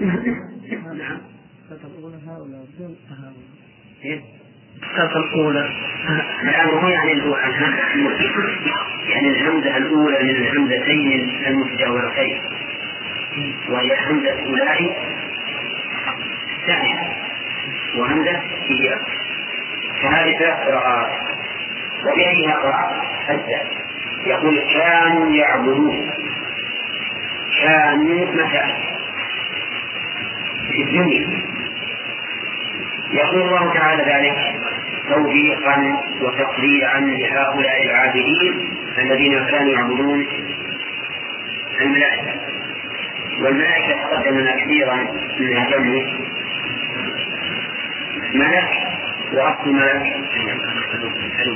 نعم. الأولى هؤلاء بدون إيه؟ الأولى الآن هو يعني يعني الهمزة الأولى من الهمزتين المتجاورتين. وهي همزة أولئك الثانية وهمزة إياه فهذه ثلاث قراءات وبأيها قراءة أجزاء يقول كانوا يعبدون. كانوا متى؟ في الدنيا. يقول الله تعالى ذلك توبيخا وتقريعا لهؤلاء العابدين الذين كانوا يعبدون الملائكة. والملائكة تقدمنا كثيرا من جمع ملك وأصل ملك.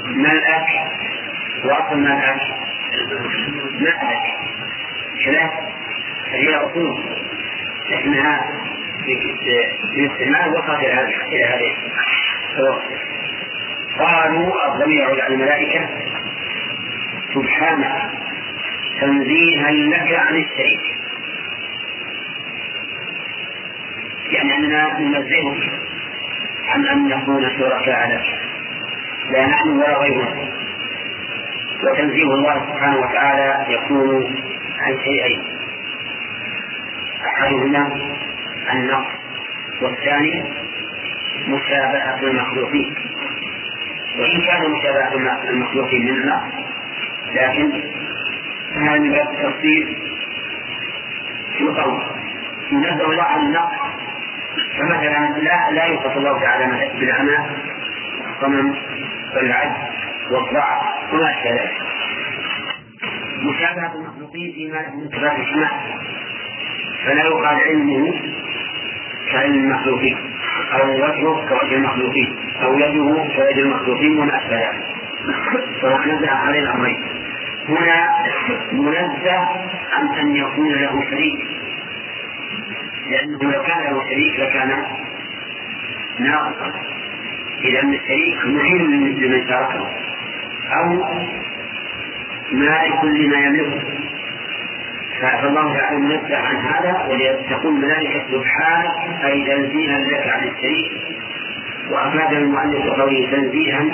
ملك وأصل ملك. ملك. كذا. فهي أصول. لكنها في الاستعمال وصلت إلى هذه. قالوا الضمير على الملائكة سبحانك تنزيها لك عن الشريك. يعني أننا ننزهك عن أن نكون شركاء لك؟ لا نحن ولا غيرنا. وتنزيه الله سبحانه وتعالى يكون عن شيئين. أحدهما النقص والثاني مشابهة المخلوقين. وإن كان مشابهة المخلوقين من النقص لكن هذا من باب التفصيل يقوم ينزه الله عن النقص فمثلا لا لا يوصف الله تعالى بالعمى والصمم والعجز والضعف وما أشبه ذلك. مشابهة المخلوقين فيما من صفات الكمال فلا يقال علمه كعلم المخلوقين أو وجهه كوجه المخلوقين أو يده كيد المخلوقين أشبه ذلك فنزع عليه الأمرين. هنا منزه عن أن يكون له شريك. لأنه لو كان له شريك لكان ناقصا. إذا الشريك معين لمن تركه أو مالك لما يملكه. فالله تعالى منزه عن هذا ولتقول الملائكة سبحانك أي تنزيها لك عن الشريك. وأفاد المؤلف قوله تنزيها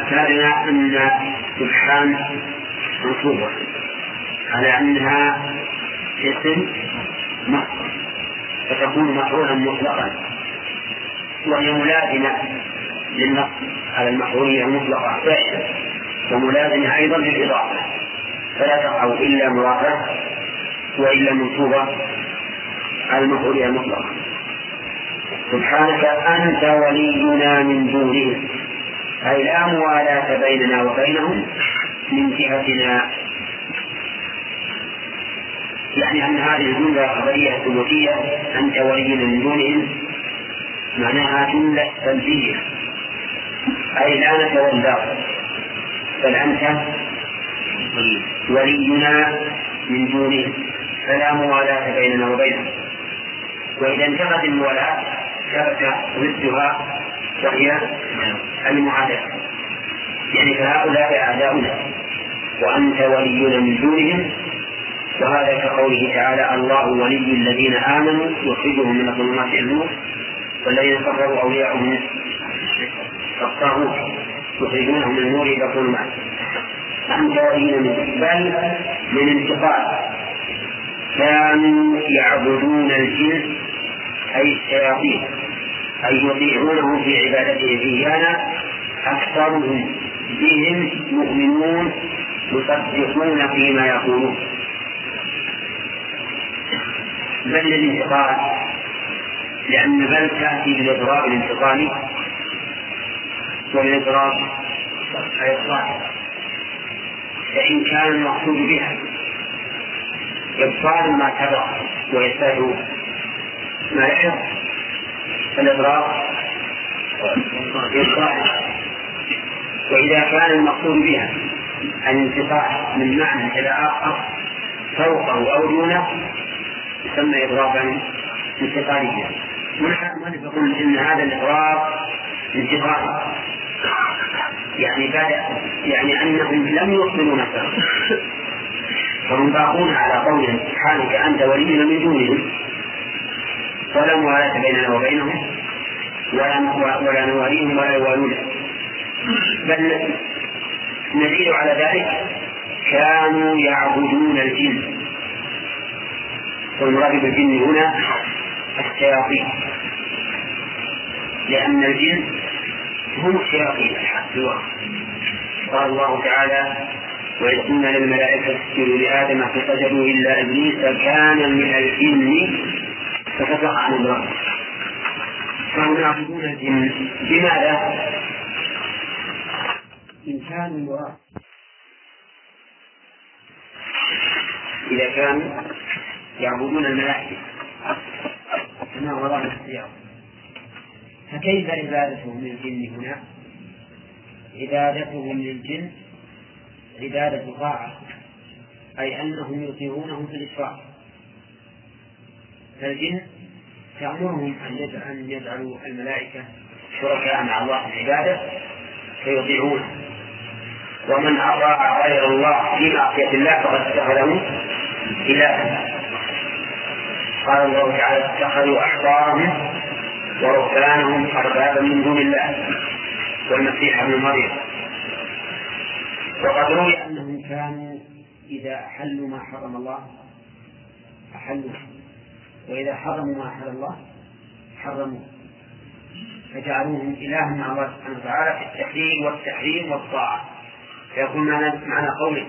أفادنا أن سبحان منصوبة على أنها اسم مصدر فتكون مفعولا مطلقا. وهي ملازمة للنص على المفعولية المطلقة. فعلا وملازمة أيضا للإضافة. فلا تقع إلا مرافعة وإلا منصوبة على المفعولية المطلقة سبحانك أنت ولينا من دونهم. أي لا موالاة بيننا وبينهم من جهتنا يعني أن هذه الجملة خبرية ثبوتية أنت ولينا من دونهم. معناها جملة سلبية أي لا نتولاه بل أنت ولينا من دونهم فلا موالاة بيننا وبينهم وإذا انتهت الموالاة ثبت ضدها وهي المعاداة يعني فهؤلاء أعداؤنا. وأنت ولينا من دونهم. وهذا كقوله تعالى الله ولي الذين آمنوا يخرجهم من الظلمات إلى النور. والذين كفروا أولياءهم الطاغوت يخرجونهم من النور إلى الظلمات. أنت ولينا من بل من انتقال كانوا يعبدون الجن أي الشياطين أي يطيعونه في عبادتهم إيانا أكثرهم بهم مؤمنون يصدقون فيما يقولون. بل للانتقال لأن بل تأتي بالإضراب الانتقالي. والإضراب الإضراب فإن كان المقصود بها. إبطال ما سبق وإثبات ما لحق فالإضراب إبطال وإذا كان المقصود بها الانتقال من معنى إلى آخر فوقه أو دونه يسمى إضرابا انتقاليا ونحن نقول إن هذا الإضراب انتقالي يعني بعد يعني أنهم لم يصبروا نفسهم. فهم باقون على قولهم سبحانك أنت ولينا من دونهم. ولا موالاة بيننا وبينهم ولا ولا نواليهم ولا يوالون بل نزيد على ذلك كانوا يعبدون الجن. والمراد بالجن هنا الشياطين. لأن الجن هم الشياطين قال الله تعالى وإذ قلنا للملائكة اسجدوا لآدم فسجدوا إلا إبليس كان من الجن ففسق عن الله فهم يعبدون الجن بماذا؟ إن كانوا يراه إذا كانوا يعبدون الملائكة كما وراء السياق فكيف عبادتهم للجن هنا؟ عبادتهم للجن عبادة طاعة أي أنهم يطيعونهم في الإشراك فالجن تأمرهم أن يجعلوا الملائكة شركاء مع الله في العبادة فيطيعونه ومن أطاع غير الله في معصية الله فقد اتخذه إلها. قال الله تعالى اتخذوا أحبارهم ورهبانهم أربابا من دون الله. والمسيح ابن مريم. وقد روي أنهم كانوا إذا أحلوا ما حرم الله أحلوا. وإذا حرموا ما أحل الله حرموا. فجعلوهم إلها مع الله سبحانه وتعالى في التحليل والتحريم والطاعة. فيكون معنى, معنى قوله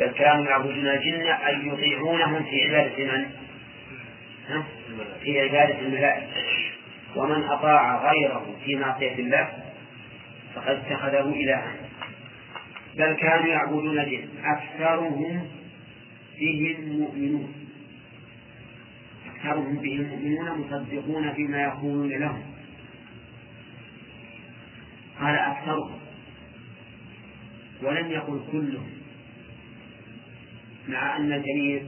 بل كانوا يعبدون الجن أن يطيعونهم في عبادة من؟ في عبادة الملائكة. ومن أطاع غيره في معصية الله فقد اتخذه إلها. بل كانوا يعبدون الجن أكثرهم بهم مؤمنون. أكثرهم بهم مؤمنون مصدقون فيما يقولون لهم. قال أكثرهم. ولم يقل كلهم. مع أن الجميع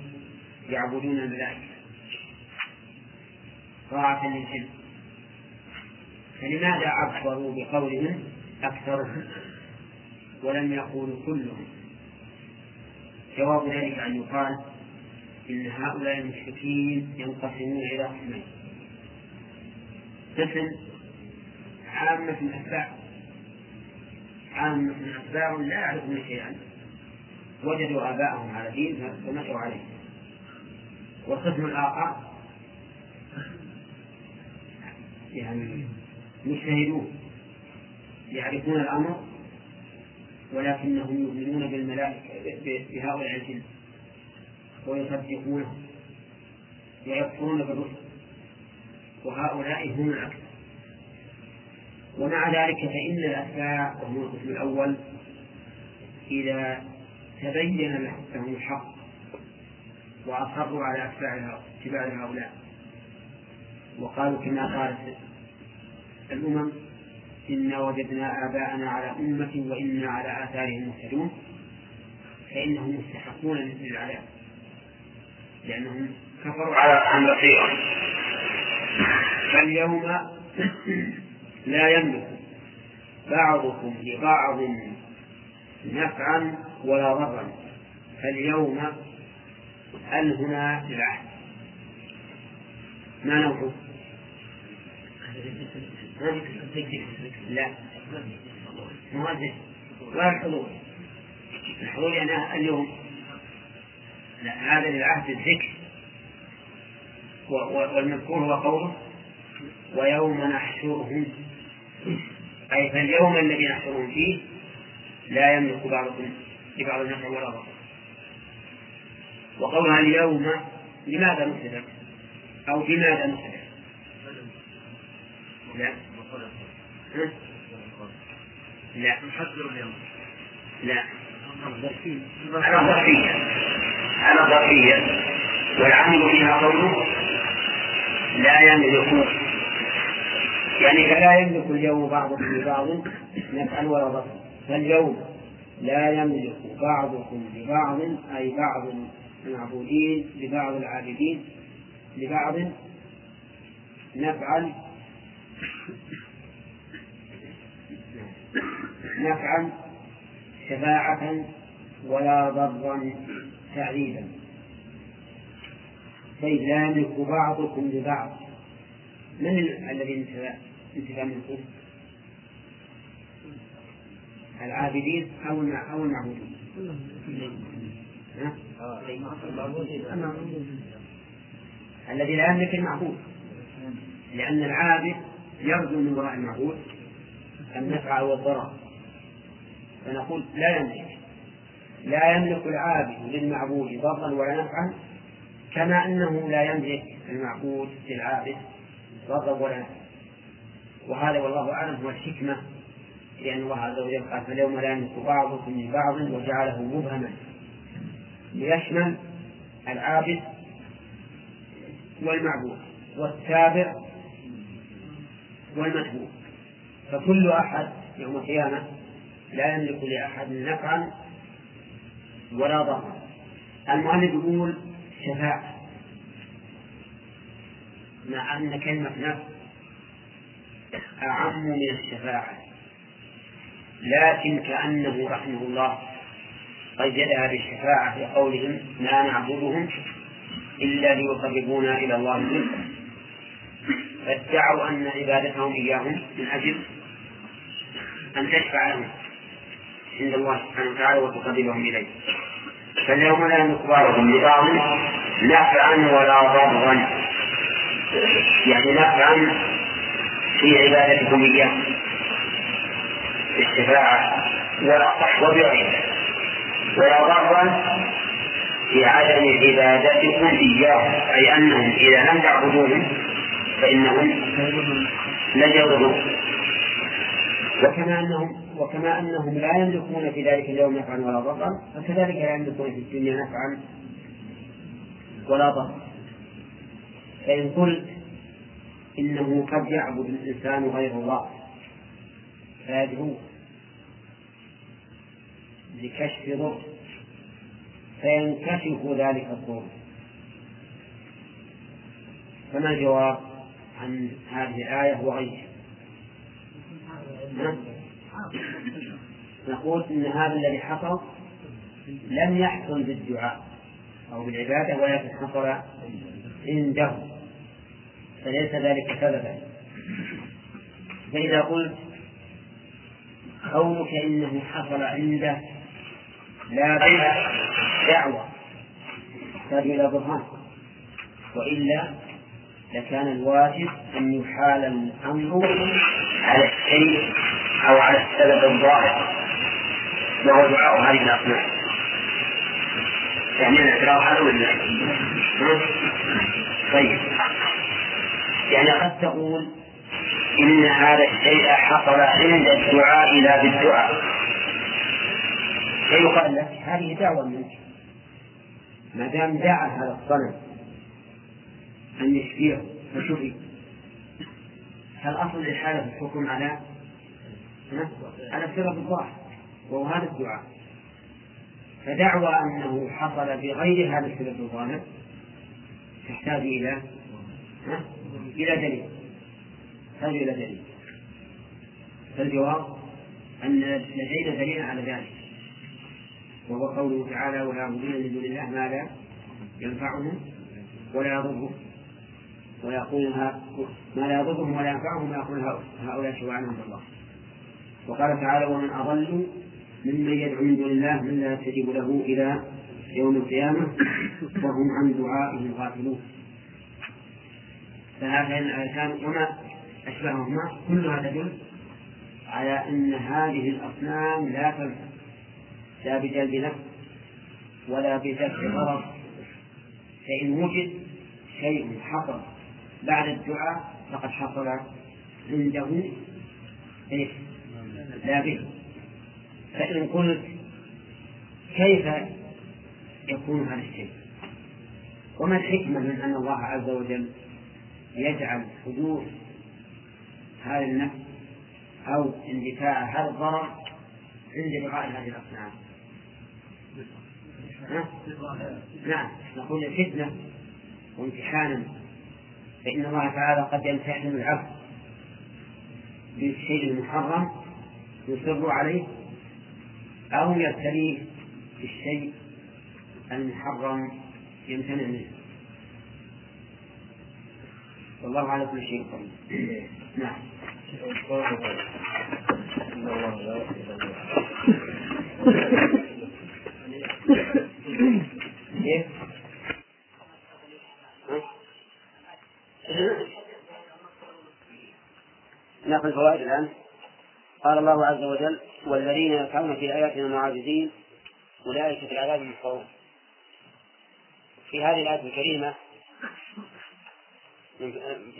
يعبدون الملائكة. طاعة للجن فلماذا عبروا بقولهم؟ أكثرهم ولم يقولوا كلهم. جواب ذلك أن يقال إن هؤلاء المشركين ينقسمون إلى قسمين. قسم عامة الأتباع عامة أتباع لا يعرفون شيئا. وجدوا آباءهم على دين فمشوا عليه. والقسم الآخر يعني مجتهدون يعرفون الأمر ولكنهم يؤمنون بالملائكة بهؤلاء الجن ويصدقونهم ويكفرون بالرسل وهؤلاء هم الأكثر ومع ذلك فإن الأتباع وهم القسم الأول إذا تبين لهم الحق وأصروا على أتباع هؤلاء وقالوا كما قالت الأمم إنا وجدنا آباءنا على أمة وإنا على آثارهم مهتدون. فإنهم مستحقون للعذاب لأنهم كفروا على عن بصيرة فاليوم لا يملك بعضكم لبعض نفعا ولا ضرا. فاليوم هل هنا للعهد؟ ما نوعه؟ لا. مؤذن ولا الحضور. الحضور يعني اليوم. لا هذا للعهد الذكر. والمذكور هو قوله ويوم نحشرهم. أي فاليوم الذي نحشرهم فيه لا يملك بعضكم لبعض النفع ولا ضر. وقولها اليوم لماذا نحدث أو بماذا نحدث لا. لا. لا. على ظرفية على ظرفية والعامل فيها قوله لا يملك. يعني فلا يملك اليوم بعضكم لبعض. نفعا ولا ضرا فاليوم لا يملك بعضكم لبعض. أي بعض المعبودين لبعض العابدين لبعض. نفعا نفعا شفاعة ولا ضرا تعذيبا طيب لا يملك بعضكم لبعض. من ال- الذي انتفى منه العابدين أو أو المعبودين؟ ها؟ الذي لا يملك المعبود. لأن العابد يرجو من وراء المعبود النفع والضرر فنقول لا يملك. لا يملك العابد للمعبود ضرا ولا نفعا كما أنه لا يملك المعبود للعابد ضرا ولا نفعا. وهذا والله أعلم هو الحكمة لأن الله عز وجل قال فاليوم لا يملك بعضكم من بعض وجعله مبهما ليشمل العابد والمعبود والتابع والمتبوع فكل أحد يوم القيامة لا يملك لأحد نفعا ولا ضرا. المؤلف يقول شفاعة. مع أن كلمة نفع أعم من الشفاعة. لكن كأنه رحمه الله قيدها بالشفاعة في قولهم ما نعبدهم إلا ليقربونا إلى الله زلفى فادعوا أن عبادتهم إياهم من أجل أن تشفع لهم عند الله سبحانه وتعالى وتقربهم إليه. فاليوم لا يملك بعضهم لبعض نفعا ولا ضرا. يعني نفعا في عبادتكم إياه بالشفاعة وبغيره ولا ضرا في عدم عبادتكم إياه أي أنهم إذا لم تعبدوهم فإنهم يضروا. وكما أنهم وكما أنهم لا يملكون في ذلك اليوم نفعا ولا ضرا فكذلك لا يملكون في الدنيا نفعا ولا ضرا. فإن قلت إنه قد يعبد الإنسان غير الله فيدعوه لكشف ضر. فينكشف ذلك الضر. فما الجواب؟ عن هذه الآية وغيرها. نقول إن هذا الذي حصل لم يحصل بالدعاء أو بالعبادة ولكن حصل عنده. فليس ذلك سببا. فإذا قلت قولك إنه حصل عنده لا دعوة تحتاج إلى برهان. وإلا لكان الواجب أن يحال الأمر على الشيء أو على السبب الظاهر. وهو دعاء هذه الأصنام يعني الاعتراف هذا ولا طيب. يعني قد تقول إن هذا الشيء حصل عند الدعاء لا بالدعاء. فيقال لك هذه دعوة منك. ما دام دعا هذا الصنم. أن يشفيه فشفي فالأصل الإحالة في الحكم على على السبب الظاهر وهو هذا الدعاء. فدعوى أنه حصل بغير هذا السبب الظاهر تحتاج إلى إلى دليل. تحتاج إلى دليل. فالجواب أن لدينا دليل على ذلك. وهو قوله تعالى ولا يعبدون من دون الله ما لا ينفعهم ولا يضرهم. ويقولها ما لا يضرهم ولا ينفعهم ويقول هؤلاء شفعاء عند الله. وقال تعالى ومن أضل ممن يدعو من دون الله من لا يستجيب له إلى يوم القيامة وهم عن دعائهم غافلون. فهذان الآيتان وما أشبههما كلها تدل على أن هذه الأصنام لا تنفع لا بجلب نفس ولا بدفع ضرر. فإن وجد شيء حصل بعد الدعاء فقد حصل عنده إيش؟ لا به فإن قلت كيف يكون هذا الشيء؟ وما الحكمة من أن الله عز وجل يجعل حدوث هذا النفس أو اندفاع هذا الضرر عند دعاء هذه الأصنام؟ نعم. نقول فتنة وامتحانا فإن الله تعالى قد يمتحن العبد بالشيء المحرم يصر عليه أو يبتليه بالشيء المحرم يمتنع منه. والله على كل شيء قدير. نعم. كيف؟ ناخذ فوائد الآن. قال الله عز وجل والذين يسعون في آياتنا معاجزين أولئك في العذاب محضرون. في هذه الآية الكريمة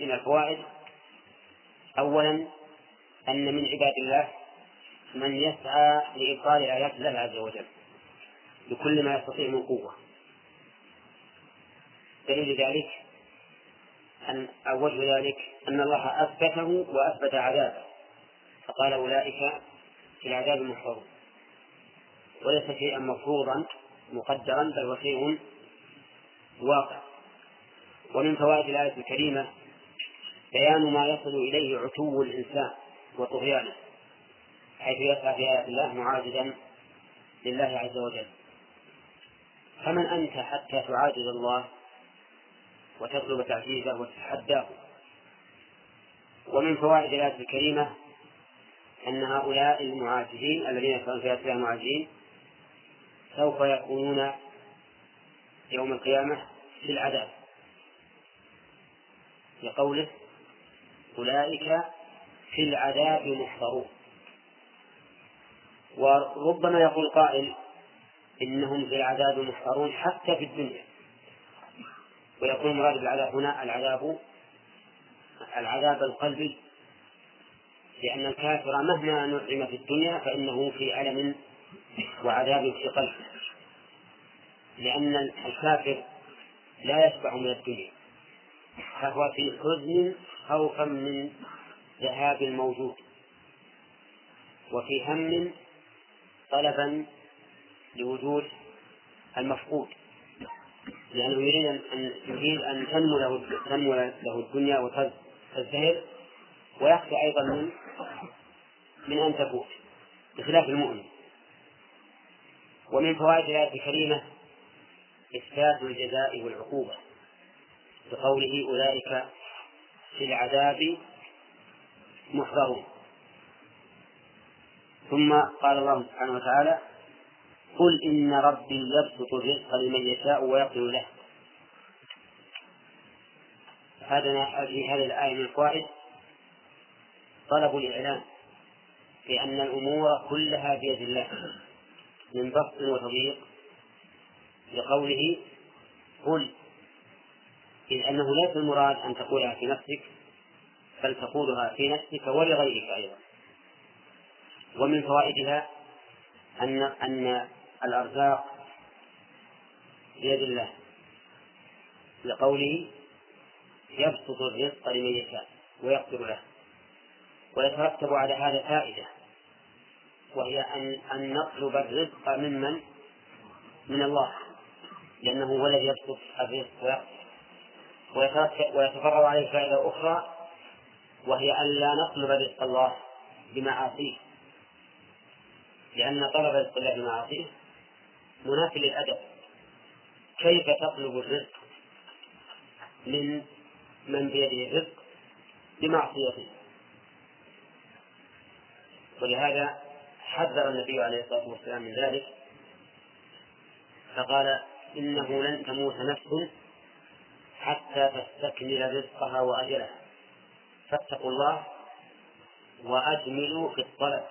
من الفوائد أولا أن من عباد الله من يسعى لإبطال آيات الله عز وجل بكل ما يستطيع من قوة. دليل ذلك أن أو وجه ذلك أن الله أثبته وأثبت عذابه. فقال أولئك في العذاب محضرون وليس شيئا مفروضا مقدرا بل هو شيء واقع. ومن فوائد الآية الكريمة بيان ما يصل إليه عتو الإنسان وطغيانه حيث يسعى في آيات الله معاجزا لله عز وجل. فمن أنت حتى تعاجز الله وتطلب تعجيزه وتتحداه ومن فوائد الآية الكريمة أن هؤلاء المعاجزين الذين يكونون في آيات المعاجزين سوف يكونون يوم القيامة في العذاب. لقوله أولئك في العذاب محضرون. وربما يقول قائل إنهم في العذاب محضرون حتى في الدنيا. ويكون المراد بالعذاب هنا العذاب العذاب القلبي لأن الكافر مهما نعم في الدنيا فإنه في ألم وعذاب في قلبه. لأن الكافر لا يشبع من الدنيا فهو في حزن خوفا من ذهاب الموجود وفي هم طلبا لوجود المفقود. لأنه يريد أن يريد أن تنمو له تنمو له الدنيا وتزدهر ويخشى أيضا من من أن تفوت بخلاف المؤمن. ومن فوائد الآية الكريمة إثبات الجزاء والعقوبة بقوله أولئك في العذاب محضرون. ثم قال الله سبحانه وتعالى قل إن ربي يبسط الرزق لمن يشاء ويقدر له. هذا في هذه الآية من الفوائد طلب الإعلام بأن الأمور كلها بيد الله من بسط وتضييق. لقوله قل إذ أنه ليس المراد أن تقولها في نفسك بل تقولها في نفسك ولغيرك أيضا. ومن فوائدها أن أن الأرزاق بيد الله لقوله يبسط الرزق لمن يشاء ويقدر له ويترتب على هذا فائدة وهي أن أن نطلب الرزق ممن؟ من الله لأنه هو الذي يبسط الرزق ويقدر. ويتفرع عليه فائدة أخرى وهي أن لا نطلب رزق الله بمعاصيه. لأن طلب رزق الله بمعاصيه منافي للأدب. كيف تطلب الرزق من من بيده الرزق؟ بمعصيته. ولهذا حذر النبي عليه الصلاة والسلام من ذلك فقال إنه لن تموت نفس حتى تستكمل رزقها وأجلها. فاتقوا الله وأجملوا في الطلب.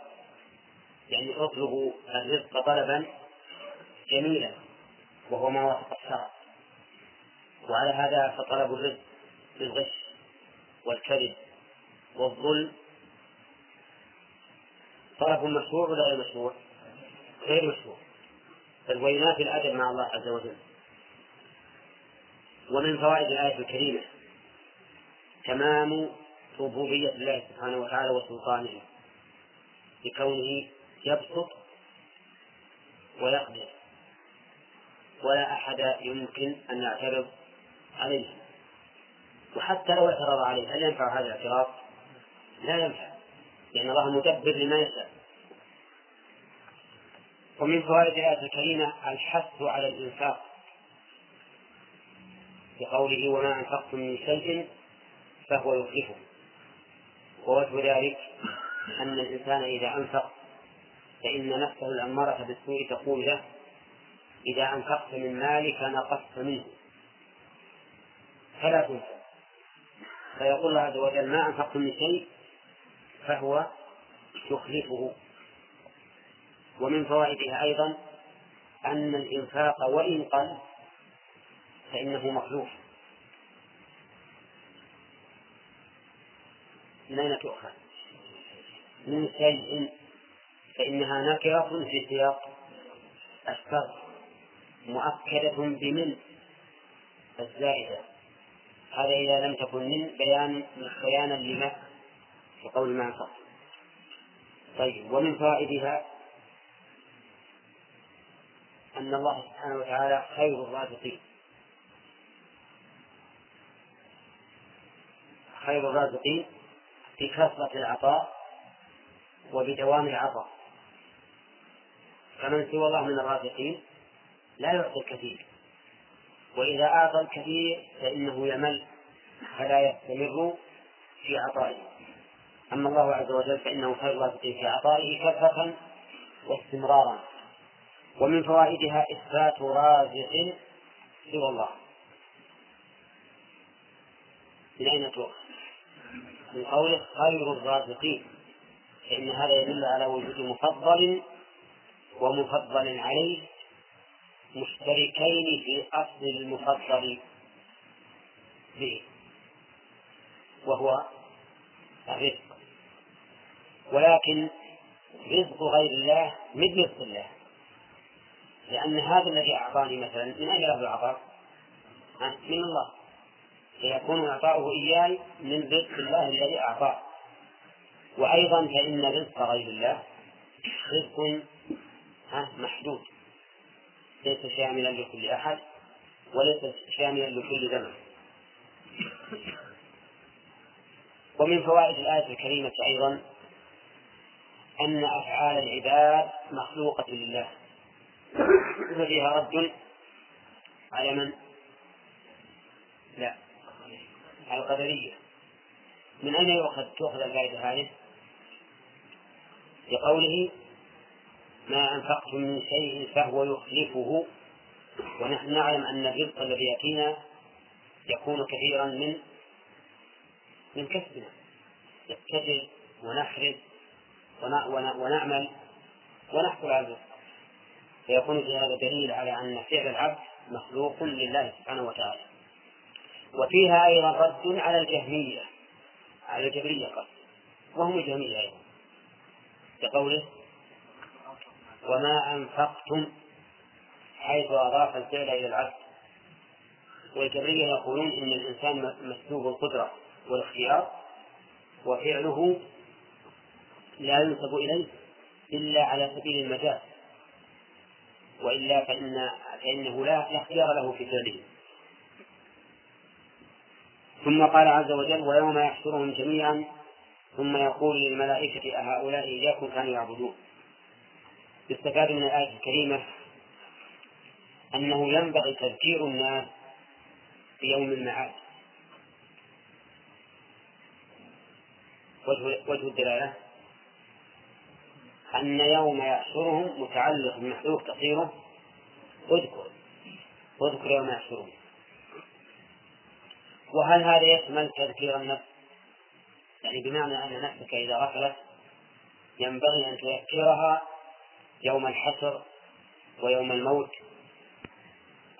يعني اطلبوا الرزق طلبا جميلا وهو ما وافق الشرع. وعلى هذا فطلب الرزق بالغش والكذب والظلم. طلب مشروع ولا غير مشروع؟ غير مشروع. بل وينافي الأدب مع الله عز وجل. ومن فوائد الآية الكريمة تمام ربوبية الله سبحانه وتعالى وسلطانه بكونه يبسط ويقدر. ولا أحد يمكن أن يعترض عليه. وحتى لو اعترض عليه هل ينفع هذا الاعتراض؟ لا ينفع لأن الله مدبر لما يشاء. ومن فوائد الآية الكريمة الحث على الإنفاق. بقوله وما أنفقتم من شيء فهو يخلفه. ووجه ذلك أن الإنسان إذا أنفق فإن نفسه الأمارة بالسوء تقول له إذا أنفقت من مالك نقصت منه. فلا تنفق فيقول الله عز وجل ما أنفقت من شيء فهو يخلفه. ومن فوائدها أيضا أن الإنفاق وإن قل فإنه مخلوف. من أين تؤخذ؟ من شيء فإنها نكرة في سياق الشر مؤكدة بمن الزائدة. هذا إذا لم تكن من بيان بيانا لما في قول ما أنفق طيب ومن فوائدها أن الله سبحانه وتعالى خير الرازقين. خير الرازقين بكثرة العطاء وبدوام العطاء. فمن سوى الله من الرازقين لا يعطي الكثير. وإذا أعطى الكثير فإنه يمل فلا يستمر في عطائه. أما الله عز وجل فإنه خير الرازقين في عطائه كثرة واستمرارا. ومن فوائدها إثبات رازق سوى الله. من أين تؤخذ؟ من قوله خير الرازقين. فإن هذا يدل على وجود مفضل ومفضل عليه مشتركين في أصل المفضل به وهو الرزق. ولكن رزق غير الله مثل رزق الله. لأن هذا الذي أعطاني مثلا من أين له العطاء؟ من الله. فيكون إعطاؤه إياي من رزق الله الذي أعطاه. وأيضا فإن رزق غير الله رزق محدود. ليس شاملا لكل أحد وليس شاملا لكل زمن ومن فوائد الآية الكريمة أيضا أن أفعال العباد مخلوقة لله وفيها رد على من؟ لا على القدرية من أين يؤخذ تؤخذ الفائدة هذه؟ لقوله ما أنفقتم من شيء فهو يخلفه. ونحن نعلم أن الرزق الذي يأتينا يكون كثيرا من من كسبنا. نتجر ونحرز ونعمل ونحصل على الرزق. فيكون في هذا دليل على أن فعل العبد مخلوق لله سبحانه وتعالى. وفيها أيضا رد على الجهمية على الجبرية قصد وهم الجهمية أيضا. بقوله وما أنفقتم. حيث أضاف الفعل إلى العبد. والجبرية يقولون إن الإنسان مسلوب القدرة والاختيار وفعله لا ينسب إليه إلا على سبيل المجاز. وإلا فإن فإنه لا اختيار له في فعله ثم قال عز وجل ويوم يحشرهم جميعا. ثم يقول للملائكة أهؤلاء إياكم كانوا يعبدون. يستفاد من الآية الكريمة أنه ينبغي تذكير الناس بيوم المعاد وجه الدلالة أن يوم يحشرهم متعلق بمحذوف تقديره اذكر اذكر يوم يحشرهم وهل هذا يشمل تذكير النفس؟ يعني بمعنى أن نفسك إذا غفلت ينبغي أن تذكرها يوم الحشر ويوم الموت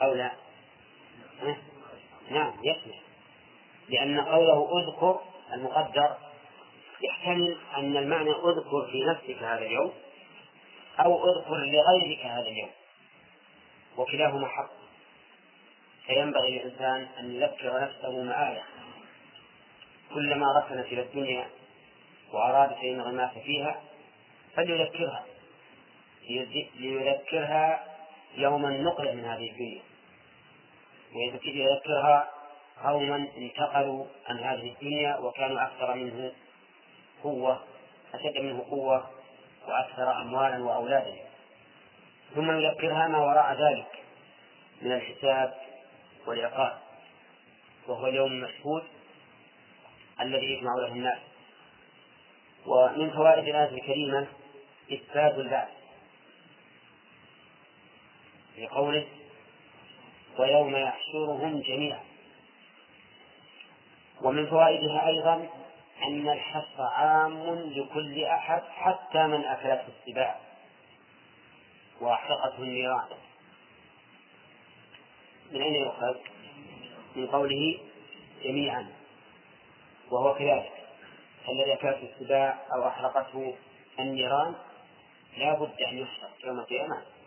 أو لا؟ نعم يشمل لأن قوله اذكر المقدر يحتمل أن المعنى اذكر في نفسك هذا اليوم أو اذكر لغيرك هذا اليوم وكلاهما حق. فينبغي للإنسان أن يذكر نفسه معايا. كلما ركنت إلى الدنيا وأرادت أن ينغمس فيها فليذكرها. ليذكرها يوم النقلة من هذه الدنيا. ويذكرها قوما انتقلوا عن هذه الدنيا وكانوا أكثر منه قوة أشد منه قوة وأكثر أموالا وأولادا. ثم يذكرها ما وراء ذلك من الحساب والعقاب وهو اليوم المشهود الذي يجمع له الناس. ومن فوائد الآية الكريمة إثبات البعث. في قوله ويوم يحشرهم جميعا. ومن فوائدها أيضا أن الحث عام لكل أحد حتى من أكلته السباع وأحرقته النيران. من أين يؤخذ؟ من قوله جميعا وهو كذلك. الذي أكلته السباع أو أحرقته النيران لا بد أن يحرق يوم القيامة.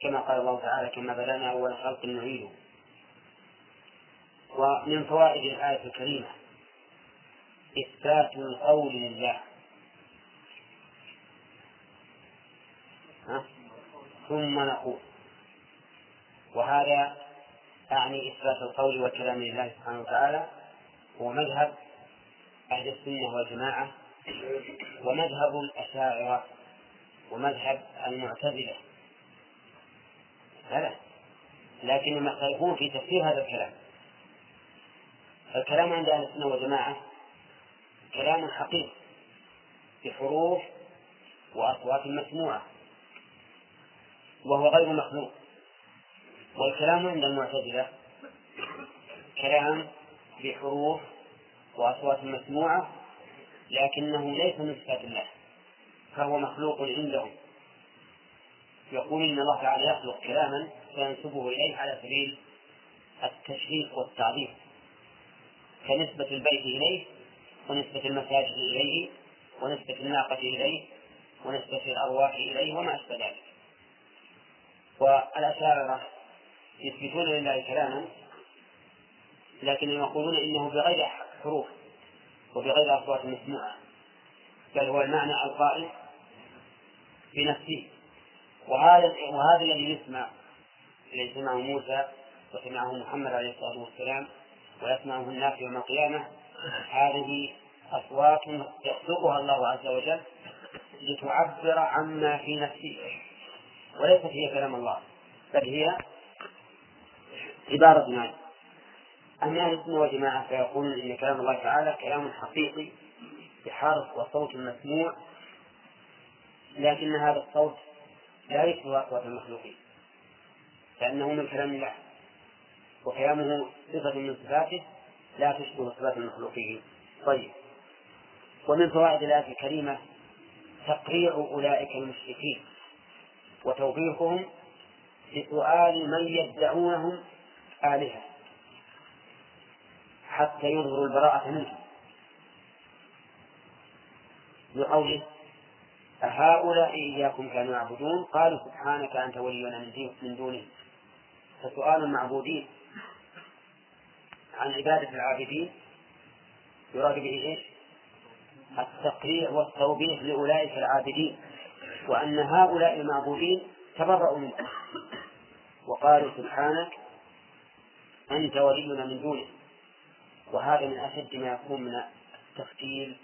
كما قال الله تعالى كما بدأنا أول خلق نعيده. ومن فوائد الآية الكريمة إثبات القول لله؟ ثم نقول وهذا أعني إثبات القول والكلام لله سبحانه وتعالى. هو مذهب أهل السنة والجماعة ومذهب الأشاعرة ومذهب المعتزلة. هذا. لكنهم يختلفون في تفسير هذا الكلام. الكلام عند أهل السنة والجماعة كلام حقيقي بحروف وأصوات مسموعة وهو غير مخلوق. والكلام عند المعتزلة كلام بحروف وأصوات مسموعة لكنه ليس من صفات الله فهو مخلوق عندهم. يقول إن الله تعالى يخلق كلاما فينسبه إليه على سبيل التشريف والتعظيم. كنسبة البيت إليه ونسبة المساجد إليه ونسبة الناقة إليه ونسبة الأرواح إليه وما أشبه ذلك. والأشاعرة يثبتون لله كلاما لكنهم يقولون إنه بغير حروف وبغير أصوات مسموعة بل هو المعنى القائم بنفسه. وهذا وهذا الذي يسمع الذي سمعه موسى وسمعه محمد عليه الصلاة والسلام ويسمعه الناس يوم القيامة هذه أصوات يخلقها الله عز وجل لتعبر عما في نفسه. وليست هي كلام الله بل هي عبارة عنه أما أهل السنة والجماعة فيقولون إن كلام الله تعالى كلام حقيقي بحرف وصوت مسموع لكن هذا الصوت لا يشبه أصوات المخلوقين. لأنه من كلام الله. وكلامه صفة من صفاته لا تشبه صفات المخلوقين. طيب. ومن فوائد الآية الكريمة تقريع أولئك المشركين. وتوبيخهم لسؤال من يدعونهم آلهة. حتى يظهروا البراءة منهم. بقوله أهؤلاء إياكم كانوا يعبدون. قالوا سبحانك أنت ولينا من دونه فسؤال المعبودين عن عبادة العابدين يراد به إيش؟ التقريع والتوبيخ لأولئك العابدين وأن هؤلاء المعبودين تبرأوا منه وقالوا سبحانك أنت ولينا من دونه وهذا من أشد ما يكون من التفتيل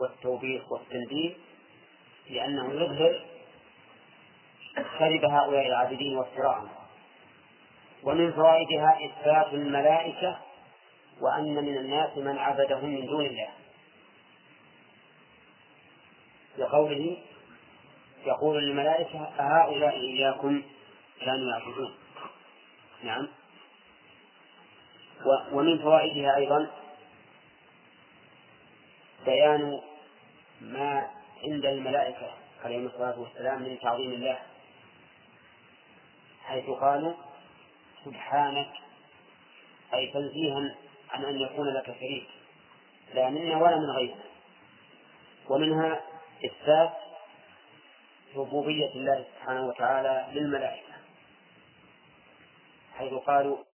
والتوبيخ والتنديد. لأنه يظهر كذب هؤلاء العابدين وافتراءهم. ومن فوائدها إثبات الملائكة وأن من الناس من عبدهم من دون الله. لقوله يقول للملائكة أهؤلاء إياكم كانوا يعبدون. نعم. ومن فوائدها أيضا بيان ما عند الملائكة عليهم الصلاة والسلام من تعظيم الله حيث قالوا سبحانك أي تنزيها عن أن يكون لك شريك لا منا ولا من غيرنا ومنها إثبات ربوبية الله سبحانه وتعالى للملائكة حيث قالوا